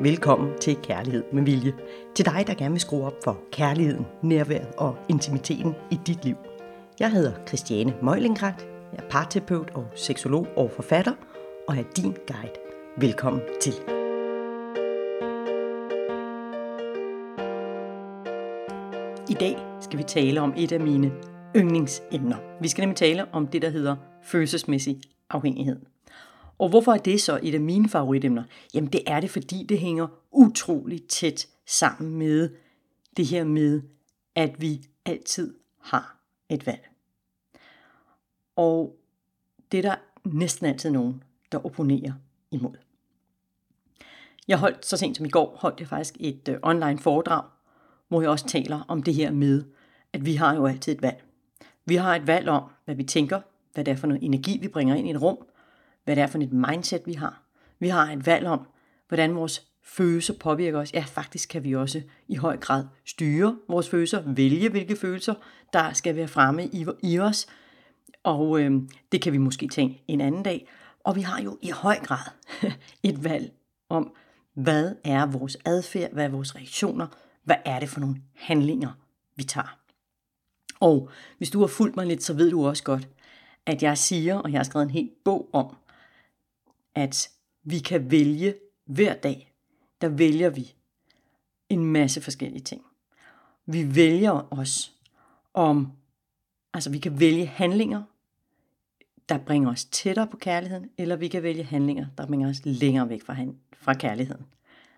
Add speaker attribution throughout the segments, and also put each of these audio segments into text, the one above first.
Speaker 1: Velkommen til Kærlighed med Vilje. Til dig, der gerne vil skrue op for kærligheden, nærværet og intimiteten i dit liv. Jeg hedder Christiane Møjlingrat. Jeg er parterapeut og seksolog og forfatter, og er din guide. Velkommen til. I dag skal vi tale om et af mine yndlingsemner. Vi skal nemlig tale om det, der hedder følelsesmæssig afhængighed. Og hvorfor er det så et af mine favoritemner? Jamen det er det, fordi det hænger utrolig tæt sammen med det her med, at vi altid har et valg. Og det er der næsten altid nogen, der opponerer imod. Jeg holdt så sent som i går, holdt jeg faktisk et øh, online foredrag, hvor jeg også taler om det her med, at vi har jo altid et valg. Vi har et valg om, hvad vi tænker, hvad det er for noget energi, vi bringer ind i et rum, hvad det er for et mindset, vi har. Vi har et valg om, hvordan vores følelser påvirker os. Ja, faktisk kan vi også i høj grad styre vores følelser, vælge hvilke følelser, der skal være fremme i, i os. Og øh, det kan vi måske tænke en anden dag. Og vi har jo i høj grad et valg om, hvad er vores adfærd, hvad er vores reaktioner, hvad er det for nogle handlinger, vi tager. Og hvis du har fulgt mig lidt, så ved du også godt, at jeg siger, og jeg har skrevet en hel bog om, at vi kan vælge hver dag, der vælger vi en masse forskellige ting. Vi vælger os om, altså vi kan vælge handlinger, der bringer os tættere på kærligheden, eller vi kan vælge handlinger, der bringer os længere væk fra, fra kærligheden.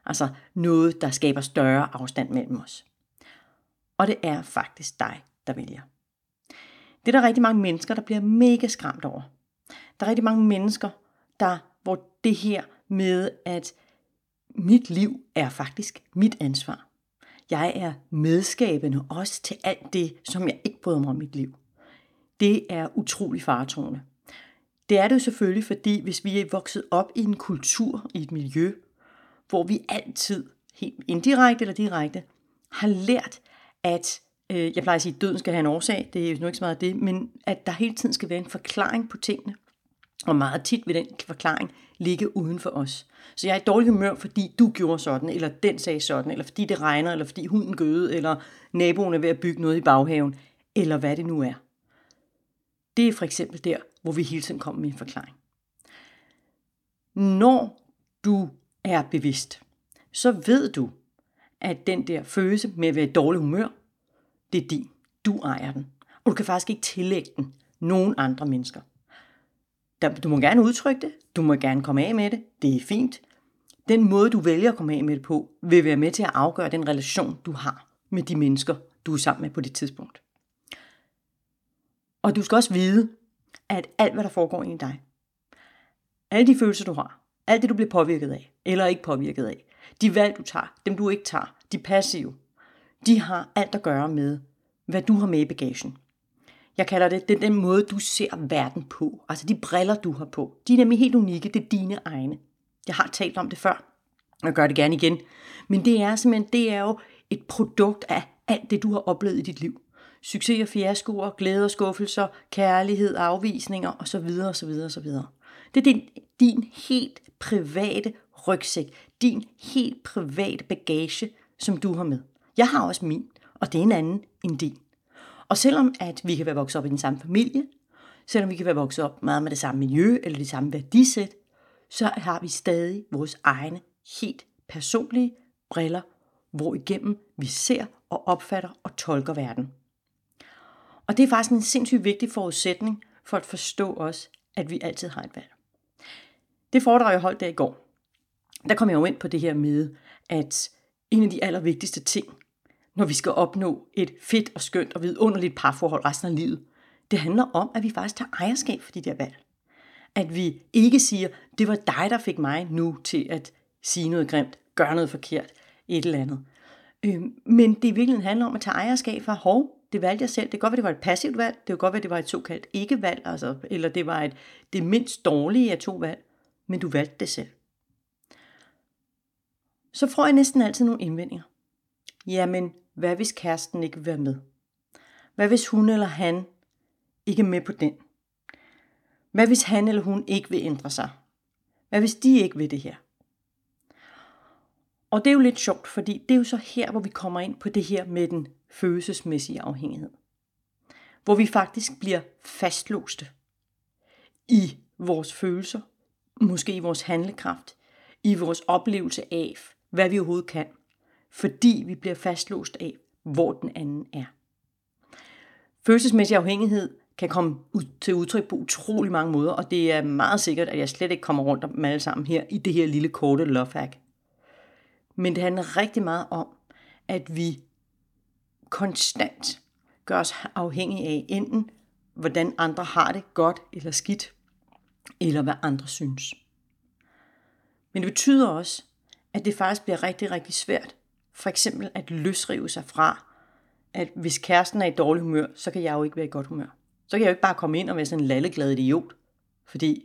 Speaker 1: Altså noget, der skaber større afstand mellem os. Og det er faktisk dig, der vælger. Det er der rigtig mange mennesker, der bliver mega skræmt over. Der er rigtig mange mennesker, der hvor det her med, at mit liv er faktisk mit ansvar. Jeg er medskabende også til alt det, som jeg ikke bryder mig om mit liv. Det er utrolig faretroende. Det er det jo selvfølgelig, fordi hvis vi er vokset op i en kultur, i et miljø, hvor vi altid, helt indirekte eller direkte, har lært, at, øh, jeg plejer at sige, at døden skal have en årsag, det er jo nu ikke så meget det, men at der hele tiden skal være en forklaring på tingene. Og meget tit vil den forklaring ligge uden for os. Så jeg er i dårlig humør, fordi du gjorde sådan, eller den sagde sådan, eller fordi det regner, eller fordi hunden gøde, eller naboen er ved at bygge noget i baghaven, eller hvad det nu er. Det er for eksempel der, hvor vi hele tiden kommer med en forklaring. Når du er bevidst, så ved du, at den der følelse med at være i dårlig humør, det er din. Du ejer den. Og du kan faktisk ikke tillægge den nogen andre mennesker. Du må gerne udtrykke det. Du må gerne komme af med det. Det er fint. Den måde, du vælger at komme af med det på, vil være med til at afgøre den relation, du har med de mennesker, du er sammen med på det tidspunkt. Og du skal også vide, at alt, hvad der foregår i dig, alle de følelser, du har, alt det, du bliver påvirket af, eller ikke påvirket af, de valg, du tager, dem du ikke tager, de passive, de har alt at gøre med, hvad du har med i bagagen. Jeg kalder det, det den måde, du ser verden på. Altså de briller, du har på. De er nemlig helt unikke. Det er dine egne. Jeg har talt om det før. Jeg gør det gerne igen. Men det er simpelthen, det er jo et produkt af alt det, du har oplevet i dit liv. Succes og fiaskoer, glæde og skuffelser, kærlighed, afvisninger osv. osv. osv. Det er din, din helt private rygsæk. Din helt private bagage, som du har med. Jeg har også min, og det er en anden end din. Og selvom at vi kan være vokset op i den samme familie, selvom vi kan være vokset op meget med det samme miljø eller det samme værdisæt, så har vi stadig vores egne helt personlige briller, hvor igennem vi ser og opfatter og tolker verden. Og det er faktisk en sindssygt vigtig forudsætning for at forstå os, at vi altid har et valg. Det foredrag, jeg holdt der i går, der kom jeg jo ind på det her med, at en af de allervigtigste ting, når vi skal opnå et fedt og skønt og vidunderligt parforhold resten af livet. Det handler om, at vi faktisk tager ejerskab for de der valg. At vi ikke siger, det var dig, der fik mig nu til at sige noget grimt, gøre noget forkert, et eller andet. Øh, men det i virkeligheden handler om at tage ejerskab for, hov, det valgte jeg selv. Det kan godt være, det var et passivt valg. Det kan godt være, det var et såkaldt ikke-valg, altså, eller det var et, det mindst dårlige af to valg. Men du valgte det selv. Så får jeg næsten altid nogle indvendinger. Jamen, hvad hvis kæresten ikke vil være med? Hvad hvis hun eller han ikke er med på den? Hvad hvis han eller hun ikke vil ændre sig? Hvad hvis de ikke vil det her? Og det er jo lidt sjovt, fordi det er jo så her, hvor vi kommer ind på det her med den følelsesmæssige afhængighed. Hvor vi faktisk bliver fastlåste i vores følelser, måske i vores handlekraft, i vores oplevelse af, hvad vi overhovedet kan, fordi vi bliver fastlåst af, hvor den anden er. Følelsesmæssig afhængighed kan komme ud til udtryk på utrolig mange måder, og det er meget sikkert, at jeg slet ikke kommer rundt om alle sammen her i det her lille korte love hack. Men det handler rigtig meget om, at vi konstant gør os afhængige af enten, hvordan andre har det godt eller skidt, eller hvad andre synes. Men det betyder også, at det faktisk bliver rigtig, rigtig svært, for eksempel at løsrive sig fra, at hvis kæresten er i dårlig humør, så kan jeg jo ikke være i godt humør. Så kan jeg jo ikke bare komme ind og være sådan en lalleglad idiot. Fordi,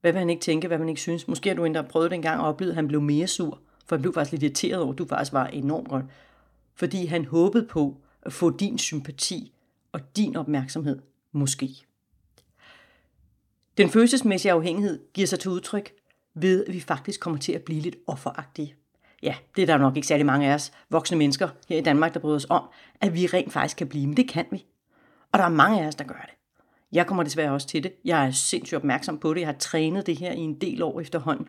Speaker 1: hvad vil han ikke tænke, hvad man ikke synes? Måske har du endda prøvet det gang og oplevet, at han blev mere sur. For han blev faktisk lidt irriteret over, at du faktisk var enormt godt. Fordi han håbede på at få din sympati og din opmærksomhed. Måske. Den følelsesmæssige afhængighed giver sig til udtryk ved, at vi faktisk kommer til at blive lidt offeragtige. Ja, det er der nok ikke særlig mange af os voksne mennesker her i Danmark, der bryder os om, at vi rent faktisk kan blive, men det kan vi. Og der er mange af os, der gør det. Jeg kommer desværre også til det. Jeg er sindssygt opmærksom på det. Jeg har trænet det her i en del år efterhånden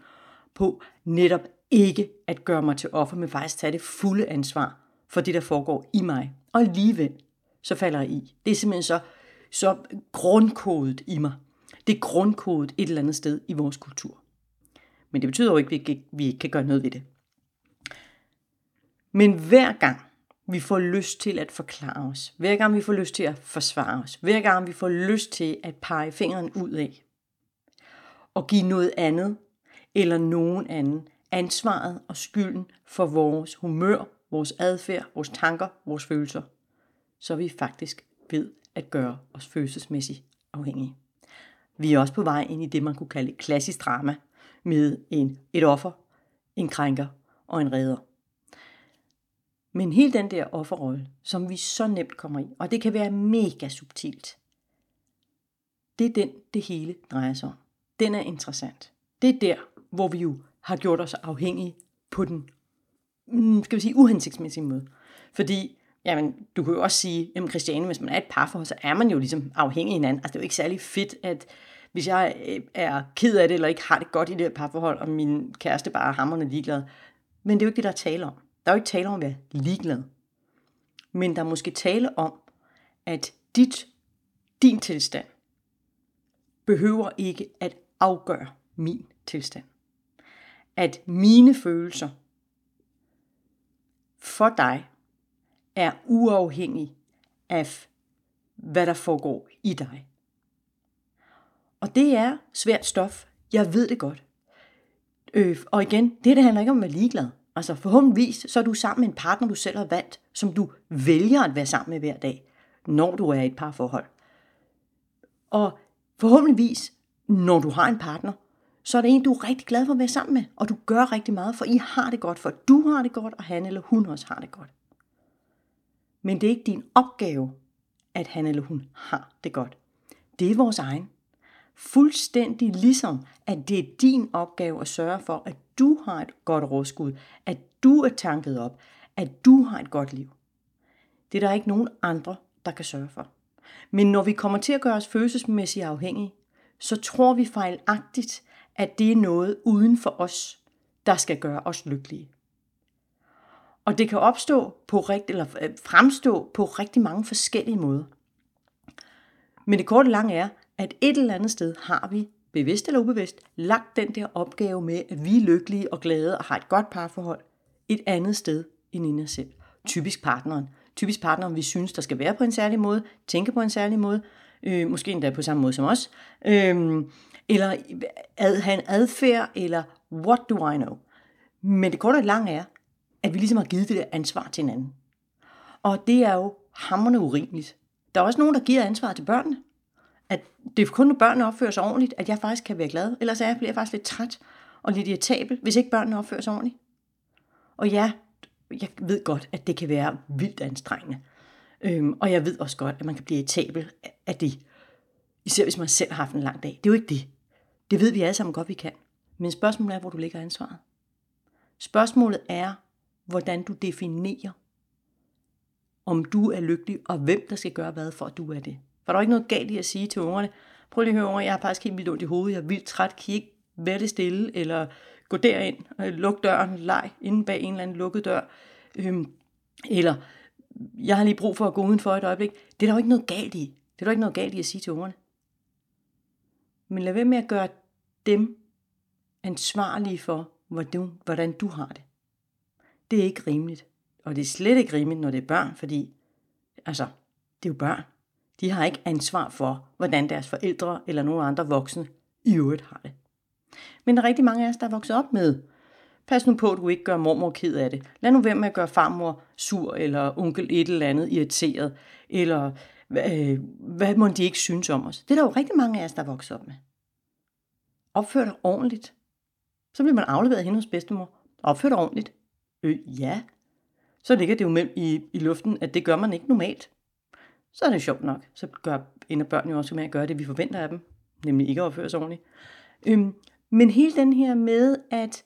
Speaker 1: på netop ikke at gøre mig til offer, men faktisk tage det fulde ansvar for det, der foregår i mig. Og alligevel, så falder jeg i. Det er simpelthen så, så grundkodet i mig. Det er grundkodet et eller andet sted i vores kultur. Men det betyder jo ikke, at vi ikke kan gøre noget ved det. Men hver gang vi får lyst til at forklare os, hver gang vi får lyst til at forsvare os, hver gang vi får lyst til at pege fingeren ud af, og give noget andet eller nogen anden ansvaret og skylden for vores humør, vores adfærd, vores tanker, vores følelser, så er vi faktisk ved at gøre os følelsesmæssigt afhængige. Vi er også på vej ind i det, man kunne kalde klassisk drama, med en, et offer, en krænker og en redder. Men hele den der offerrolle, som vi så nemt kommer i, og det kan være mega subtilt, det er den, det hele drejer sig om. Den er interessant. Det er der, hvor vi jo har gjort os afhængige på den, mm, skal vi sige, uhensigtsmæssige måde. Fordi, jamen, du kan jo også sige, jamen Christiane, hvis man er et parforhold, så er man jo ligesom afhængig af hinanden. Altså, det er jo ikke særlig fedt, at hvis jeg øh, er ked af det, eller ikke har det godt i det her parforhold, og min kæreste bare er hammerne ligeglad. Men det er jo ikke det, der er tale om. Der er jo ikke tale om at være ligeglad. Men der er måske tale om, at dit, din tilstand behøver ikke at afgøre min tilstand. At mine følelser for dig er uafhængig af, hvad der foregår i dig. Og det er svært stof. Jeg ved det godt. Øh, og igen, det, det handler ikke om at være ligeglad. Altså forhåbentligvis, så er du sammen med en partner, du selv har valgt, som du vælger at være sammen med hver dag, når du er i et parforhold. Og forhåbentligvis, når du har en partner, så er det en, du er rigtig glad for at være sammen med, og du gør rigtig meget, for I har det godt, for du har det godt, og han eller hun også har det godt. Men det er ikke din opgave, at han eller hun har det godt. Det er vores egen. Fuldstændig ligesom, at det er din opgave at sørge for, at du har et godt rådskud, at du er tanket op, at du har et godt liv. Det er der ikke nogen andre, der kan sørge for. Men når vi kommer til at gøre os følelsesmæssigt afhængige, så tror vi fejlagtigt, at det er noget uden for os, der skal gøre os lykkelige. Og det kan opstå på rigt, eller øh, fremstå på rigtig mange forskellige måder. Men det korte lange er, at et eller andet sted har vi, bevidst eller ubevidst, lagt den der opgave med, at vi er lykkelige og glade og har et godt parforhold et andet sted end i os selv. Typisk partneren. Typisk partneren, vi synes, der skal være på en særlig måde, tænke på en særlig måde, øh, måske endda på samme måde som os, øh, eller ad, have en adfærd, eller what do I know. Men det korte og lange er, at vi ligesom har givet det der ansvar til hinanden. Og det er jo hammerne urimeligt. Der er også nogen, der giver ansvar til børnene at det er kun, når børnene opfører sig ordentligt, at jeg faktisk kan være glad. Ellers er jeg, bliver jeg faktisk lidt træt og lidt irritabel, hvis ikke børnene opfører sig ordentligt. Og ja, jeg ved godt, at det kan være vildt anstrengende. Øhm, og jeg ved også godt, at man kan blive irritabel af det. Især hvis man selv har haft en lang dag. Det er jo ikke det. Det ved vi alle sammen godt, vi kan. Men spørgsmålet er, hvor du lægger ansvaret. Spørgsmålet er, hvordan du definerer, om du er lykkelig, og hvem der skal gøre hvad for, at du er det. For der er ikke noget galt i at sige til ungerne, prøv lige at høre unger, jeg har faktisk helt vildt ondt i hovedet, jeg er vildt træt, kan I ikke være det stille, eller gå derind, øh, luk døren, leg inde bag en eller anden lukket dør, øhm, eller jeg har lige brug for at gå udenfor et øjeblik. Det er der jo ikke noget galt i. Det er der ikke noget galt i at sige til ungerne. Men lad være med at gøre dem ansvarlige for, hvordan du har det. Det er ikke rimeligt. Og det er slet ikke rimeligt, når det er børn, fordi altså, det er jo børn. De har ikke ansvar for, hvordan deres forældre eller nogen andre voksne i øvrigt har det. Men der er rigtig mange af os, der er vokset op med, pas nu på, at du ikke gør mormor ked af det. Lad nu være med at gøre farmor sur, eller onkel et eller andet irriteret, eller øh, hvad må de ikke synes om os. Det er der jo rigtig mange af os, der er vokset op med. Opfør dig ordentligt. Så bliver man afleveret hen hos bedstemor. Opfør dig ordentligt. Øh, ja. Så ligger det jo mellem i, i luften, at det gør man ikke normalt. Så er det sjovt nok. Så gør ender børn jo også med at gøre det, vi forventer af dem. Nemlig ikke at opføre sig ordentligt. Øhm, men hele den her med, at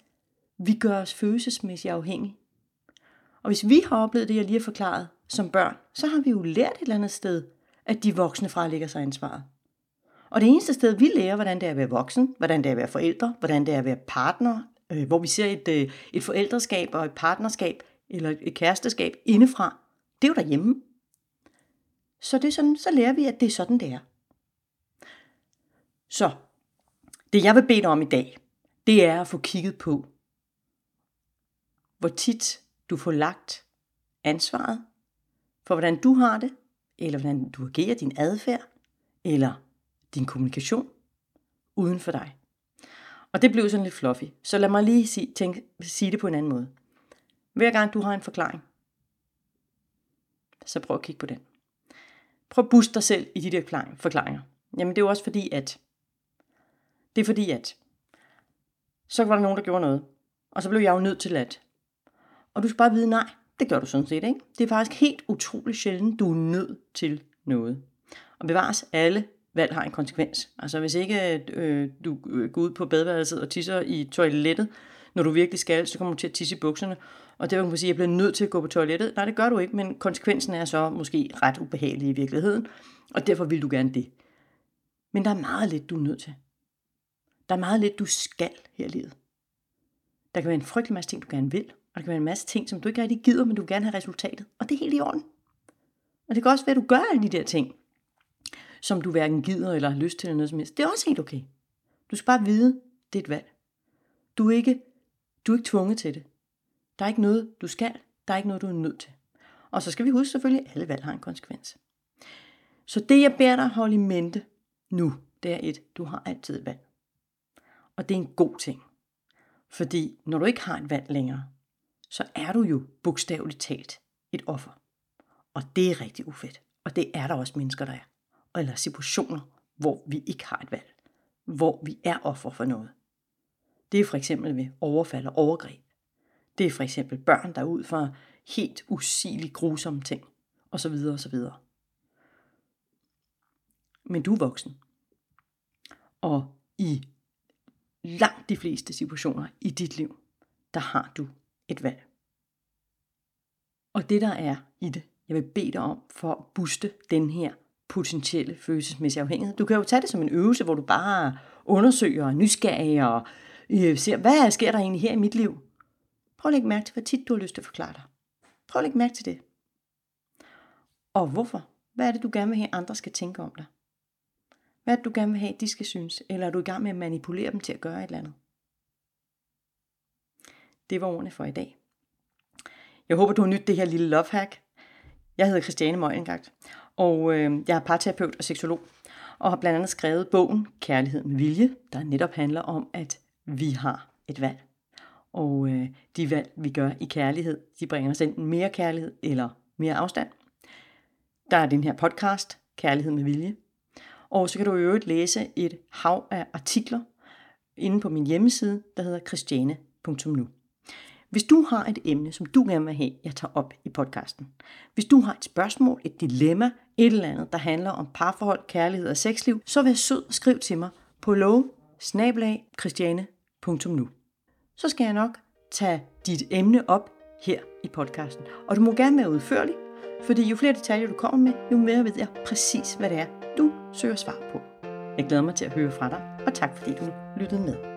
Speaker 1: vi gør os følelsesmæssigt afhængige. Og hvis vi har oplevet det, jeg lige har forklaret som børn, så har vi jo lært et eller andet sted, at de voksne fralægger sig ansvaret. Og det eneste sted, vi lærer, hvordan det er at være voksen, hvordan det er at være forældre, hvordan det er at være partner, øh, hvor vi ser et, øh, et forældreskab og et partnerskab eller et kæresteskab indefra, det er jo derhjemme. Så, det er sådan, så lærer vi, at det er sådan, det er. Så det jeg vil bede dig om i dag, det er at få kigget på, hvor tit du får lagt ansvaret for, hvordan du har det, eller hvordan du agerer din adfærd, eller din kommunikation uden for dig. Og det blev sådan lidt fluffy. Så lad mig lige sige, tænke, sige det på en anden måde. Hver gang du har en forklaring, så prøv at kigge på den. Prøv at booste dig selv i de der forklaringer. Jamen det er jo også fordi, at det er fordi, at så var der nogen, der gjorde noget. Og så blev jeg jo nødt til at. Og du skal bare vide, nej, det gør du sådan set ikke. Det er faktisk helt utroligt sjældent, du er nødt til noget. Og bevares, alle valg har en konsekvens. Altså hvis ikke øh, du øh, går ud på badeværelset og tisser i toilettet, når du virkelig skal, så kommer du til at tisse i bukserne. Og det kan man sige, at jeg bliver nødt til at gå på toilettet. Nej, det gør du ikke, men konsekvensen er så måske ret ubehagelig i virkeligheden. Og derfor vil du gerne det. Men der er meget lidt, du er nødt til. Der er meget lidt, du skal her i livet. Der kan være en frygtelig masse ting, du gerne vil, og der kan være en masse ting, som du ikke rigtig gider, men du vil gerne have resultatet. Og det er helt i orden. Og det kan også være, at du gør alle de der ting, som du hverken gider eller har lyst til eller noget som helst. Det er også helt okay. Du skal bare vide, det er et valg. Du er ikke, du er ikke tvunget til det. Der er ikke noget, du skal. Der er ikke noget, du er nødt til. Og så skal vi huske selvfølgelig, at alle valg har en konsekvens. Så det, jeg beder dig holde i mente nu, det er et, du har altid et valg. Og det er en god ting. Fordi når du ikke har et valg længere, så er du jo bogstaveligt talt et offer. Og det er rigtig ufedt. Og det er der også mennesker, der er. Eller situationer, hvor vi ikke har et valg. Hvor vi er offer for noget. Det er for eksempel ved overfald og overgreb. Det er for eksempel børn, der er ud for helt usigeligt grusomme ting. Og så videre og så videre. Men du er voksen. Og i langt de fleste situationer i dit liv, der har du et valg. Og det der er i det, jeg vil bede dig om for at booste den her potentielle følelsesmæssige afhængighed. Du kan jo tage det som en øvelse, hvor du bare undersøger og nysgerrig og øh, ser, hvad sker der egentlig her i mit liv? Prøv at lægge mærke til, hvad tit du har lyst til at forklare dig. Prøv at lægge mærke til det. Og hvorfor? Hvad er det, du gerne vil have, andre skal tænke om dig? Hvad er det, du gerne vil have, de skal synes? Eller er du i gang med at manipulere dem til at gøre et eller andet? Det var ordene for i dag. Jeg håber, du har nydt det her lille love hack. Jeg hedder Christiane Møjengagt, og øh, jeg er parterapeut og seksolog, og har blandt andet skrevet bogen Kærlighed med vilje, der netop handler om, at vi har et valg. Og øh, de valg, vi gør i kærlighed, de bringer os enten mere kærlighed eller mere afstand. Der er den her podcast, Kærlighed med vilje, og så kan du i øvrigt læse et hav af artikler inde på min hjemmeside, der hedder christiane.nu. Hvis du har et emne, som du gerne vil have, jeg tager op i podcasten. Hvis du har et spørgsmål, et dilemma, et eller andet, der handler om parforhold, kærlighed og sexliv, så vær sød og skriv til mig på lov så skal jeg nok tage dit emne op her i podcasten. Og du må gerne være udførlig, fordi jo flere detaljer du kommer med, jo mere ved jeg præcis, hvad det er, du søger svar på. Jeg glæder mig til at høre fra dig, og tak fordi du lyttede med.